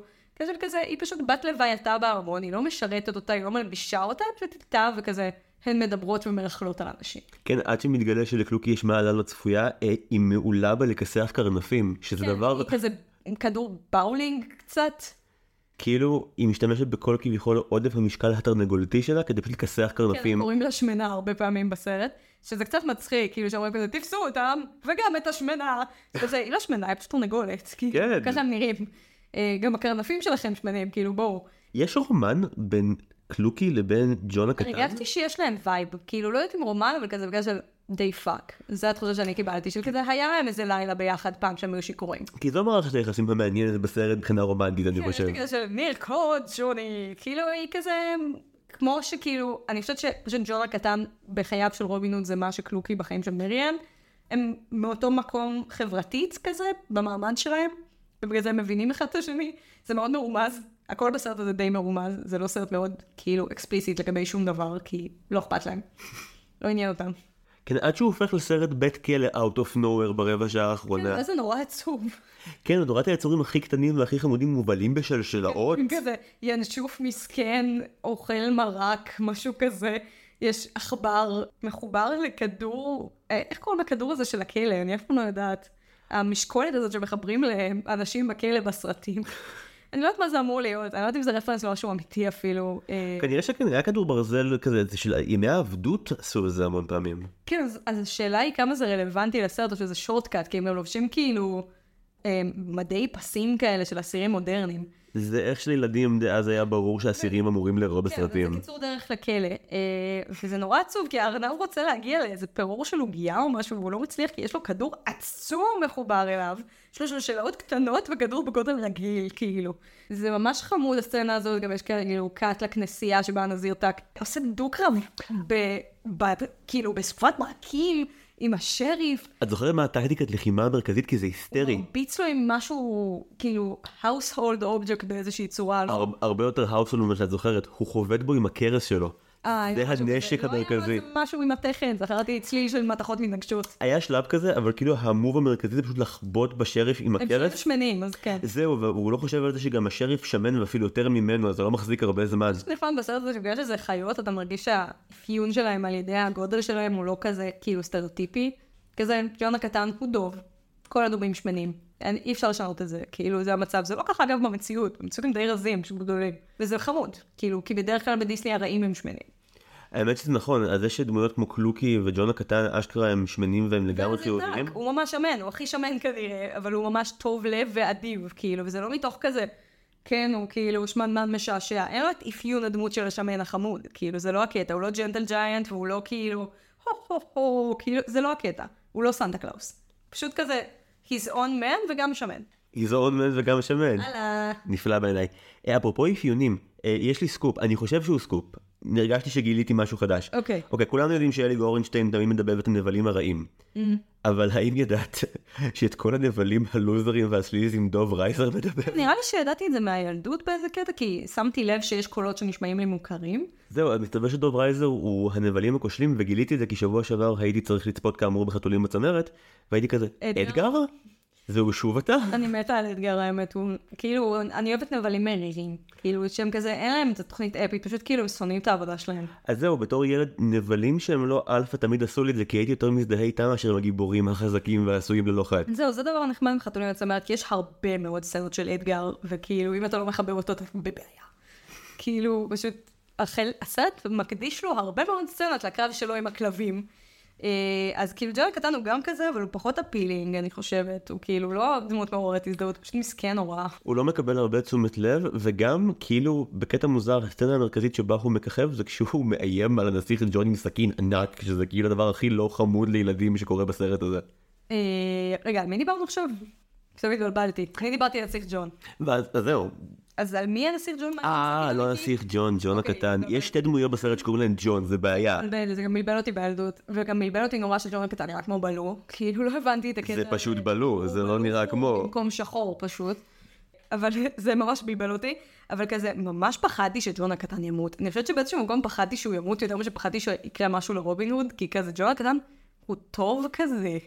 כזה, היא פשוט בת לווייתה בארמון, היא לא משרתת אותה, היא לא מלבישה אותה, היא פשוט איתה וכזה, הן מדברות ומרכלות על אנשים. כן, עד שמתגלה שלקלוקי יש מעלה לא צפויה, אה, היא מעולה בלכסח קרנפים, שזה דבר, היא כזה עם כדור באולינג קצת. כאילו, היא משתמשת בכל כביכול עודף המשקל התרנגולתי שלה כדי פשוט לכסח כן, קרנפים. קוראים לה שמנה הרבה פעמים בסרט, שזה קצת מצחיק, כאילו שאומרים כזה, תפסו אותם, וגם את השמנה. וזה, היא לא שמנה, היא פשוט תרנגולת, כאילו, כן. ככה הם נראים. אה, גם הקרנפים שלכם שמנים, כאילו, בואו. יש רומן בין קלוקי לבין ג'ון הקטן? הרגשתי שיש להם vibe, כאילו, לא יודעת אם רומן, אבל כזה בגלל של they fuck. זה התחושה שאני קיבלתי, של כזה, היה להם איזה לילה ביחד פעם שהם היו שיכורים. כי זו מערכת היחסים המעניינת בסרט מבחינה רומנטית, אני כן, יש חושב. לי כזה של נרקוד שוני, כאילו היא כזה, כמו שכאילו, אני חושבת שפשוט ג'ון הקטן בחייו של רובין הוד זה מה שקלוקי בחיים של מריאן, הם מאותו מקום חברתית כזה, במעמד שלהם, ובגלל זה הם מבינים אחד את השני, זה מאוד מרומז, הכל בסרט הזה די מרומז, זה לא סרט מאוד כאילו אקספליסיט לגבי שום דבר, כי לא אכפת להם, לא עניין אותם. כן, עד שהוא הופך לסרט בית כלא out of nowhere ברבע שעה האחרונה. איזה נורא עצוב. כן, נורת היצורים הכי קטנים והכי חמודים מובלים בשלשלאות. כזה ינשוף מסכן, אוכל מרק, משהו כזה. יש עכבר מחובר לכדור, אה, איך קוראים לכדור הזה של הכלא? אני אף פעם לא יודעת. המשקולת הזאת שמחברים לאנשים בכלא בסרטים. אני לא יודעת מה זה אמור להיות, אני לא יודעת אם זה רפרנס למשהו אמיתי אפילו. אה, כנראה שכן, היה כדור ברזל כזה, זה של ימי העבדות עשו את זה המון פעמים. כן, אז, אז השאלה היא כמה זה רלוונטי לסרט או שזה שורטקאט, כי הם לובשים כאילו אה, מדי פסים כאלה של אסירים מודרניים. זה איך שלילדים דאז היה ברור שאסירים אמורים לארוא כן, זה בסרטים. קיצור דרך לכלא. אה, וזה נורא עצוב, כי הארנב רוצה להגיע לאיזה פירור של עוגייה או משהו, והוא לא מצליח, כי יש לו כדור עצום מחובר אליו. יש לו שלשלאות קטנות וכדור בגודל רגיל, כאילו. זה ממש חמוד הסצנה הזאת, גם יש כאילו קאט לכנסייה שבה הנזיר טאק עושה דו-קרב, כאילו בסופת מרקים עם השריף. את זוכרת מה הטקטיקת לחימה המרכזית? כי זה היסטרי. הרביץ לו עם משהו, כאילו, household object באיזושהי צורה. הר- הרבה יותר האוסול ממה שאת זוכרת, הוא חובט בו עם הכרס שלו. אה, זה הנשק כזה. לא המרכזי. היה משהו עם התרן, זכרתי צליל של מתכות מתנגשות. היה שלב כזה, אבל כאילו ה move המרכזי זה פשוט לחבוט בשריף עם הם הכרס. פשוט שמנים, אז כן. זהו, והוא לא חושב על זה שגם השריף שמן ואפילו יותר ממנו, אז זה לא מחזיק הרבה זמן. נחמד בסרט הזה שבגלל שזה חיות, אתה מרגיש שהאפיון שלהם על ידי הגודל שלהם הוא לא כזה כאילו סטריאוטיפי. כזה, ג'ון הקטן הוא דוב, כל הדובים שמנים. אין, אי אפשר לשנות את זה, כאילו זה המצב. זה לא ככה אגב במציאות, במציאות הם די רזים, פשוט גדולים. וזה חמוד, כאילו, כי בדרך כלל בדיסני הרעים הם שמנים. האמת שזה נכון, אז זה שדמויות כמו קלוקי וג'ון הקטן אשכרה הם שמנים והם לגמרי חיוביים. דק, הוא ממש שמן, הוא הכי שמן כנראה, אבל הוא ממש טוב לב ואדיב, כאילו, וזה לא מתוך כזה, כן, הוא כאילו שמנמן משעשע. אין לו את אפיון הדמות של השמן החמוד, כאילו, זה לא הקטע, הוא לא ג'נטל ג'יינט, והוא לא כאילו, הו הו הו, כאילו, זה לא הקטע, הוא לא סנטה קלאוס. פשוט כזה, he's on man וגם שמן. איזון מן וגם שמן. הלאה. נפלא בעיניי. אה, אפרופו אפיונים, אה, יש לי סקופ, אני חושב שהוא סקופ. התרגשתי שגיליתי משהו חדש. אוקיי. אוקיי, כולנו יודעים שאלי גורנשטיין תמיד מדבב את הנבלים הרעים. אבל האם ידעת שאת כל הנבלים הלוזרים וה sleazy ים דוב רייזר מדבב? נראה לי שידעתי את זה מהילדות באיזה קטע, כי שמתי לב שיש קולות שנשמעים לי מוכרים. זהו, מסתבר שדוב רייזר הוא הנבלים הכושלים, וגיליתי את זה כי שבוע שעבר הייתי צריך לצפות כאמור בחתולים בצמרת, והייתי כזה, אדגר? אדגר? זהו שוב אתה? אני מתה על אדגר האמת, הוא כאילו, אני אוהבת נבלים מרירים. כאילו, שהם כזה, אין להם את התוכנית אפית, פשוט כאילו, הם שונאים את העבודה שלהם. אז זהו, בתור ילד, נבלים שהם לא אלפא תמיד עשו לי את זה, כי הייתי יותר מזדהה איתם מאשר עם הגיבורים החזקים והעשויים ללא חטא. זהו, זה דבר נחמד מחתולים בצמרת, כי יש הרבה מאוד סצנות של אדגר, וכאילו, אם אתה לא מחבב אותו, אתה בבעיה. כאילו, פשוט, הסרט מקדיש לו הרבה מאוד סצנות לקרב שלו עם הכלבים. אה, אז כאילו ג'ון הקטן הוא גם כזה, אבל הוא פחות אפילינג, אני חושבת. הוא כאילו לא דמות מעוררת הזדהות, פשוט מסכן נורא. הוא לא מקבל הרבה תשומת לב, וגם, כאילו, בקטע מוזר, הסצנה המרכזית שבה הוא מככב זה כשהוא מאיים על הנסיך ג'ון עם סכין ענק, שזה כאילו הדבר הכי לא חמוד לילדים שקורה בסרט הזה. אה, רגע, על מי דיברנו עכשיו? קצת התבלבלתי. אני דיברתי על הנסיך ג'ון. ואז אז זהו. אז על מי הנסיך ג'ון? אה, לא הנסיך ג'ון, ג'ון אוקיי, הקטן. אוקיי. יש שתי דמויות בסרט שקוראים להן ג'ון, זה בעיה. זה גם בלבל אותי בילדות, וגם בלבל אותי נורא שג'ון הקטן נראה כמו בלו, כאילו לא הבנתי את הקטע. זה פשוט בלו, זה לא נראה כמו... במקום שחור פשוט. אבל זה ממש בלבל אותי, אבל כזה, ממש פחדתי שג'ון הקטן ימות. אני חושבת שבאיזשהו מקום פחדתי שהוא ימות יותר ממה שפחדתי שיקרה משהו לרובין הוד, כי כזה, ג'ון הקטן הוא טוב כזה.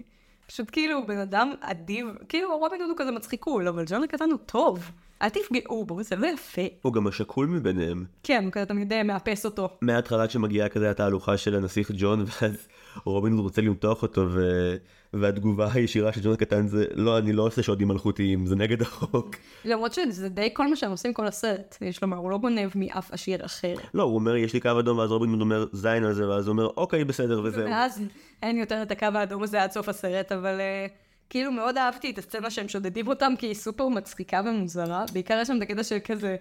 פשוט כאילו, בן אדם אדיב, כאילו רובין הוד הוא כזה מצחיקול, אבל ג'ון הקטן הוא טוב. אל תפגעו בו, זה לא יפה. הוא גם השקול מביניהם. כן, הוא כזה תמיד אה, מאפס אותו. מההתחלה שמגיעה כזה התהלוכה של הנסיך ג'ון, ואז רובין רוצה למתוח אותו, ו... והתגובה הישירה של ג'ון הקטן זה, לא, אני לא עושה שודים מלכותיים, זה נגד החוק. למרות שזה די כל מה שהם עושים כל הסרט, יש לומר, הוא לא גונב מאף עשיר אחר. לא, הוא אומר, יש לי קו אדום, ואז רובין אומר, זין על זה, ואז הוא אומר, אוקיי, בסדר, וזהו. ואז אין יותר את הקו האדום הזה עד סוף הסרט, אבל אה, כאילו מאוד אהבתי את הסצנה שהם שודדים אותם, כי היא סופר מצחיקה ומוזרה. בעיקר יש שם את הקטע של כזה,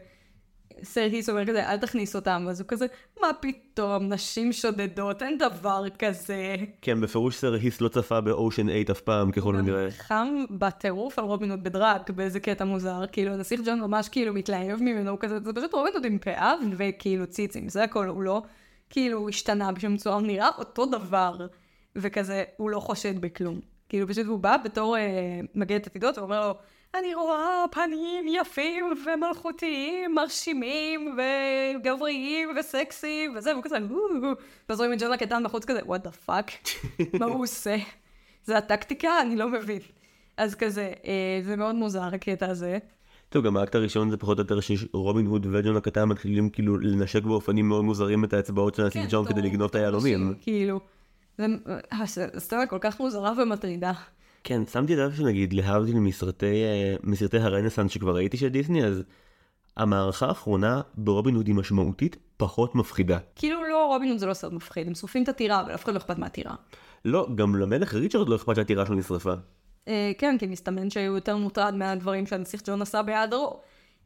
סר היס אומר כזה, אל תכניס אותם, אז הוא כזה, מה פתאום, נשים שודדות, אין דבר כזה. כן, בפירוש סר היס לא צפה באושן 8 אף פעם, ככל הנראה. חם בטירוף על רובין הוד בדראג, באיזה קטע מוזר. כאילו, הנסיך ג'ון ממש כאילו מתלהב ממנו, הוא כזה, זה פשוט רובין הוד עם פאה וכאילו ציצים, זה הכל, הוא לא, כאילו, הוא השתנה בשום צורה, הוא נראה אותו דבר, וכזה, הוא לא חושד בכלום. כאילו, פשוט הוא בא בתור אה, מגדת עתידות, ואומר לו, אני רואה פנים יפים ומלכותיים, מרשימים וגבריים וסקסיים וזה, והוא כזה. ואז רואים את ג'ון הקטן בחוץ כזה, what the fuck, מה הוא עושה? זה הטקטיקה? אני לא מבין. אז כזה, אה, זה מאוד מוזר הקטע הזה. טוב, גם האקט הראשון זה פחות או יותר שרובין הוד וג'ון הקטן מתחילים כאילו לנשק באופנים מאוד מוזרים את האצבעות של הנסיך ג'ון כדי לגנוב את היהלומים. כאילו, זה- הסצנה כל כך מוזרה ומטרידה. כן, שמתי לב שנגיד להבדיל מסרטי, אה, מסרטי הרנסאנס שכבר ראיתי של דיסני, אז המערכה האחרונה ברובין הוד היא משמעותית פחות מפחידה. כאילו לא, רובין הוד זה לא סרט מפחיד, הם שורפים את הטירה, אבל אף אחד לא אכפת מהטירה. לא, גם למלך ריצ'רד לא אכפת שהטירה שלו נשרפה. אה, כן, כי מסתמן שהוא יותר מוטרד מהדברים שהנסיך ג'ון עשה בהיעדרו.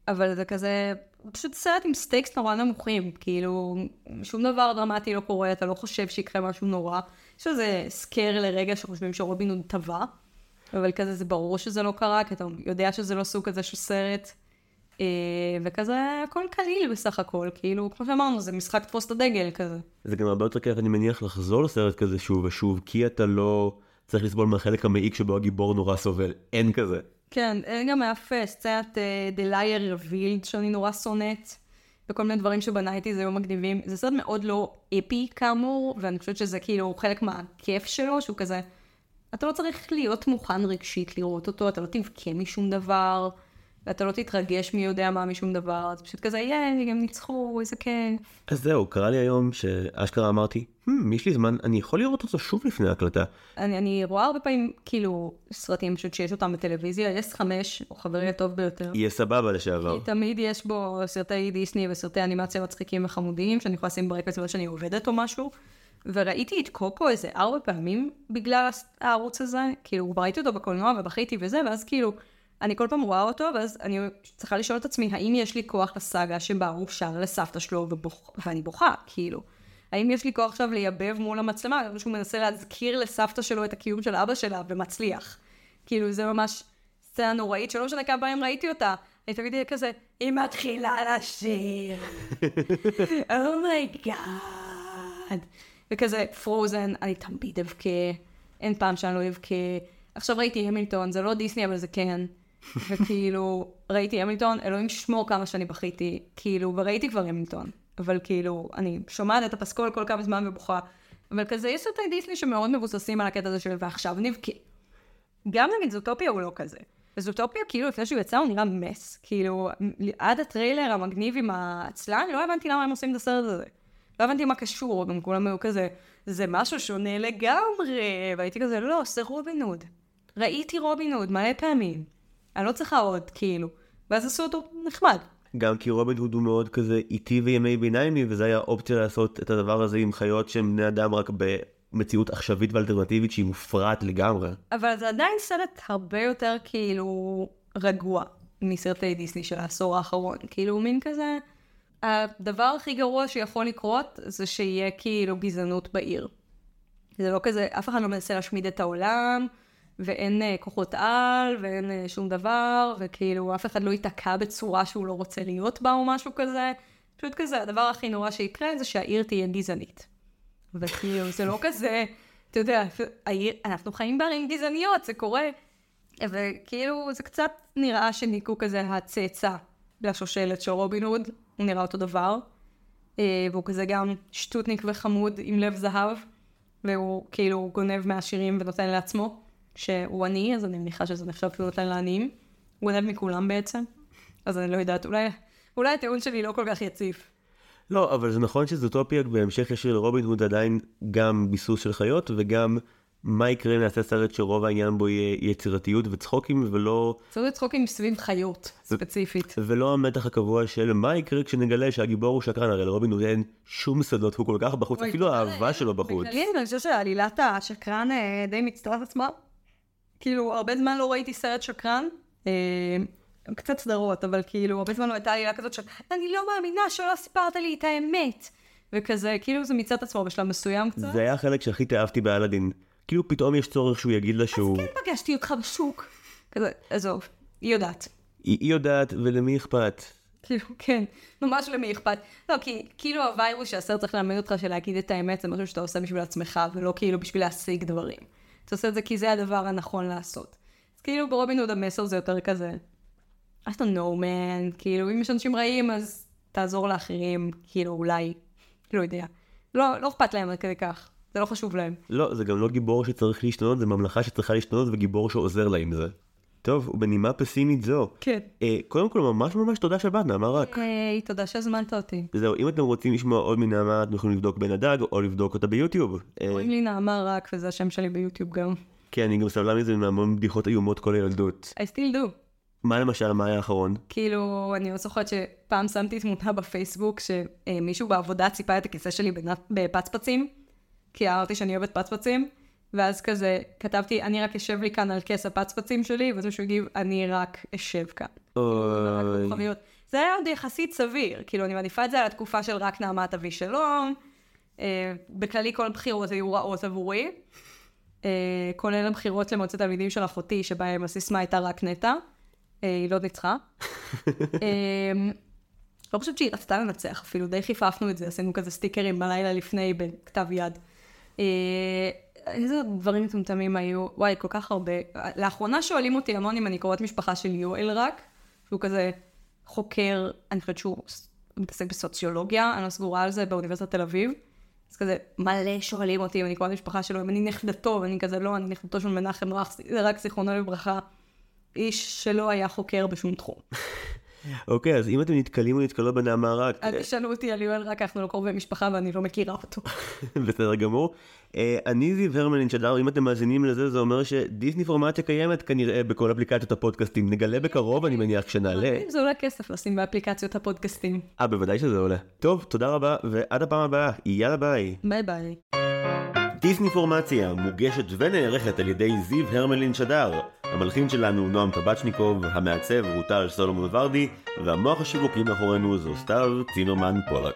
אבל זה כזה, פשוט סרט עם stakes נורא נמוכים, כאילו, שום דבר דרמטי לא קורה, אתה לא חושב שיקרה משהו נורא. יש איזה סקר לרגע שחושבים שרובין הוד טבע, אבל כזה זה ברור שזה לא קרה, כי אתה יודע שזה לא סוג כזה של סרט. אה, וכזה, הכל קליל בסך הכל, כאילו, כמו שאמרנו, זה משחק תפוס את הדגל כזה. זה גם הרבה יותר כיף, אני מניח, לחזור לסרט כזה שוב ושוב, כי אתה לא צריך לסבול מהחלק המעיק שבו הגיבור נורא סובל. אין כזה. כן, אין גם אף אה, סצנת uh, The Liar Revealed שאני נורא שונאת, וכל מיני דברים שבנייתי זה היו מגניבים. זה סרט מאוד לא אפי כאמור, ואני חושבת שזה כאילו חלק מהכיף שלו, שהוא כזה, אתה לא צריך להיות מוכן רגשית לראות אותו, אתה לא תבכה משום דבר. ואתה לא תתרגש מי יודע מה משום דבר, אז פשוט כזה, ייי, הם ניצחו, איזה כיף. אז זהו, קרה לי היום שאשכרה אמרתי, hmm, יש לי זמן, אני יכול לראות אותו שוב לפני ההקלטה. אני, אני רואה הרבה פעמים, כאילו, סרטים פשוט שיש אותם בטלוויזיה, יש חמש, הוא חברי הטוב ביותר. יהיה סבבה לשעבר. כי תמיד יש בו סרטי דיסני וסרטי אנימציה מצחיקים וחמודיים, שאני יכולה לשים ברקע בזמן שאני עובדת או משהו. וראיתי את קוקו איזה ארבע פעמים בגלל הערוץ הזה, כאילו, ראיתי אותו בקולנוע ובכיתי וזה, ואז כאילו... אני כל פעם רואה אותו, ואז אני צריכה לשאול את עצמי, האם יש לי כוח לסאגה שבה הוא שר לסבתא שלו ובוח... ואני בוכה, כאילו. האם יש לי כוח עכשיו לייבב מול המצלמה, שהוא מנסה להזכיר לסבתא שלו את הקיום של אבא שלה ומצליח. כאילו, זה ממש סצנה נוראית, שלא משנה כמה פעמים ראיתי אותה. אני תמיד אהיה כזה, היא מתחילה לשיר. oh my God. וכזה, פרוזן, אני תמיד אבכה. אין פעם שאני לא אבכה. עכשיו ראיתי המילטון, זה לא דיסני, אבל זה כן. וכאילו, ראיתי המילטון, אלוהים שמור כמה שאני בכיתי, כאילו, וראיתי כבר המילטון, אבל כאילו, אני שומעת את הפסקול כל כמה זמן ובוכה, אבל כזה, יש סרטי דיסני שמאוד מבוססים על הקטע הזה של ועכשיו נבכה. גם נגיד זוטופיה הוא לא כזה. וזוטופיה, כאילו, לפני שהוא יצא, הוא נראה מס. כאילו, עד הטריילר המגניב עם העצלן, לא הבנתי למה הם עושים את הסרט הזה. לא הבנתי מה קשור, גם כולם היו כזה, זה משהו שונה לגמרי. והייתי כזה, לא, זה רובין הוד. ראיתי רובין הוד מלא פעמים. אני לא צריכה עוד, כאילו. ואז עשו אותו נחמד. גם כי רובין הוד הוא מאוד כזה איטי וימי ביניימי, וזה היה אופציה לעשות את הדבר הזה עם חיות שהם בני אדם רק במציאות עכשווית ואלטרנטיבית שהיא מופרעת לגמרי. אבל זה עדיין סרט הרבה יותר כאילו רגוע מסרטי דיסני של העשור האחרון. כאילו מין כזה, הדבר הכי גרוע שיכול לקרות זה שיהיה כאילו גזענות בעיר. זה לא כזה, אף אחד לא מנסה להשמיד את העולם. ואין uh, כוחות על, ואין uh, שום דבר, וכאילו אף אחד לא ייתקע בצורה שהוא לא רוצה להיות בה או משהו כזה. פשוט כזה, הדבר הכי נורא שיקרה זה שהעיר תהיה גזענית. וכאילו, זה לא כזה, אתה יודע, העיר, אנחנו חיים בערים גזעניות, זה קורה. וכאילו, זה קצת נראה שניקו כזה הצאצא לשושלת של רובין הוד, הוא נראה אותו דבר. Uh, והוא כזה גם שטוטניק וחמוד עם לב זהב, והוא כאילו גונב מהשירים ונותן לעצמו. שהוא עני, אז אני מניחה שזה נחשב שהוא נותן לעניים. הוא גונב מכולם בעצם. אז אני לא יודעת, אולי, אולי הטיעון שלי לא כל כך יציף. לא, אבל זה נכון שזוטופיה בהמשך ישיר לרובין הוד עדיין גם ביסוס של חיות, וגם מה יקרה אם נעשה סרט שרוב העניין בו יהיה יצירתיות וצחוקים, ולא... צריך צחוקים סביב חיות, ספציפית. ולא המתח הקבוע של מה יקרה כשנגלה שהגיבור הוא שקרן, הרי לרובין הוד אין שום שדות, הוא כל כך בחוץ, אפילו האהבה שלו בחוץ. בכללי אני חושבת שעלילת השקרן אה, די מצטרף עצמה. כאילו, הרבה זמן לא ראיתי סרט שקרן. אה, קצת סדרות, אבל כאילו, הרבה זמן לא הייתה עלילה כזאת של, אני לא מאמינה שלא סיפרת לי את האמת. וכזה, כאילו זה מצד עצמו בשלב מסוים קצת. זה היה החלק שהכי תאהבתי באלאדין. כאילו פתאום יש צורך שהוא יגיד לה שהוא... אז כן פגשתי אותך בשוק. כזה, עזוב, היא יודעת. היא, היא יודעת, ולמי אכפת? כאילו, כן, ממש למי אכפת. לא, כי כאילו הוויירוס שהסרט צריך ללמד אותך שלהגיד את האמת זה משהו שאתה עושה בשביל עצמך, ולא כאילו בשביל להשיג דברים. אתה עושה את זה כי זה הדבר הנכון לעשות. אז כאילו ברובין הוד המסר זה יותר כזה, I don't know man, כאילו אם יש אנשים רעים אז תעזור לאחרים, כאילו אולי, לא יודע. לא, לא אכפת להם עד כדי כך, זה לא חשוב להם. לא, זה גם לא גיבור שצריך להשתנות, זה ממלכה שצריכה להשתנות וגיבור שעוזר לה עם זה. טוב, ובנימה פסימית זו. כן. אה, קודם כל, ממש ממש תודה שבאת, נעמה רק. היי, תודה שהזמנת אותי. זהו, אם אתם רוצים לשמוע עוד מנעמה, אתם יכולים לבדוק בן הדג, או לבדוק אותה ביוטיוב. אה, קוראים לי נעמה רק, וזה השם שלי ביוטיוב גם. כן, אני גם סבלה מזה מהמון בדיחות איומות כל הילדות. I still do. מה למשל, מה היה האחרון? כאילו, אני לא זוכרת שפעם שמתי תמונה בפייסבוק, שמישהו בעבודה ציפה את הכיסא שלי בפצפצים, כי אמרתי שאני אוהבת פצפצים. ואז כזה כתבתי, אני רק אשב לי כאן על כס הפצפצים שלי, ואז מישהו הגיב, אני רק אשב כאן. אוי. זה היה עוד יחסית סביר. כאילו, אני מעדיפה את זה על התקופה של רק נעמת אבי שלום. אה, בכללי כל הבחירות היו רעות עבורי. אה, כולל הבחירות למועצת תלמידים של אחותי, שבהם הסיסמה הייתה רק נטע. אה, היא לא ניצחה. לא חושבת שהיא רצתה לנצח אפילו, די חיפפנו את זה, עשינו כזה סטיקרים בלילה לפני בכתב יד. אה, איזה דברים מטומטמים היו, וואי, כל כך הרבה. לאחרונה שואלים אותי המון אם אני קוראת משפחה של יואל רק, שהוא כזה חוקר, אני חושבת שהוא מתעסק בסוציולוגיה, אני לא סגורה על זה, באוניברסיטת תל אביב. אז כזה מלא שואלים אותי אם אני קוראת משפחה שלו, אם אני נכדתו, ואני כזה לא, אני נכדתו של מנחם רך, זה רק זיכרונו לברכה. איש שלא היה חוקר בשום תחום. אוקיי, אז אם אתם נתקלים או נתקלות בנעמה רק, אל תשאלו אותי על יואל רק, אנחנו לא קרובי משפחה ואני לא מכירה אותו. בסדר גמור. אה, אני זיו הרמלין שדר, אם אתם מאזינים לזה, זה אומר שדיסני פורמציה קיימת כנראה בכל אפליקציות הפודקאסטים. נגלה בקרוב, אני מניח, כשנעלה. זה עולה כסף לשים באפליקציות הפודקאסטים. אה, בוודאי שזה עולה. טוב, תודה רבה, ועד הפעם הבאה. יאללה ביי. ביי ביי. דיסניפורמציה מוגשת ונערכת על ידי זיו הרמלין שדר. המלחין שלנו נועם טבצ'ניקוב, המעצבת רוטל סולומון ורדי, והמוח השיווקי מאחורינו זו סתיו צינומן פולק.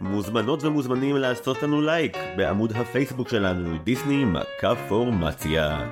מוזמנות ומוזמנים לעשות לנו לייק בעמוד הפייסבוק שלנו, דיסני מקף פורמציה.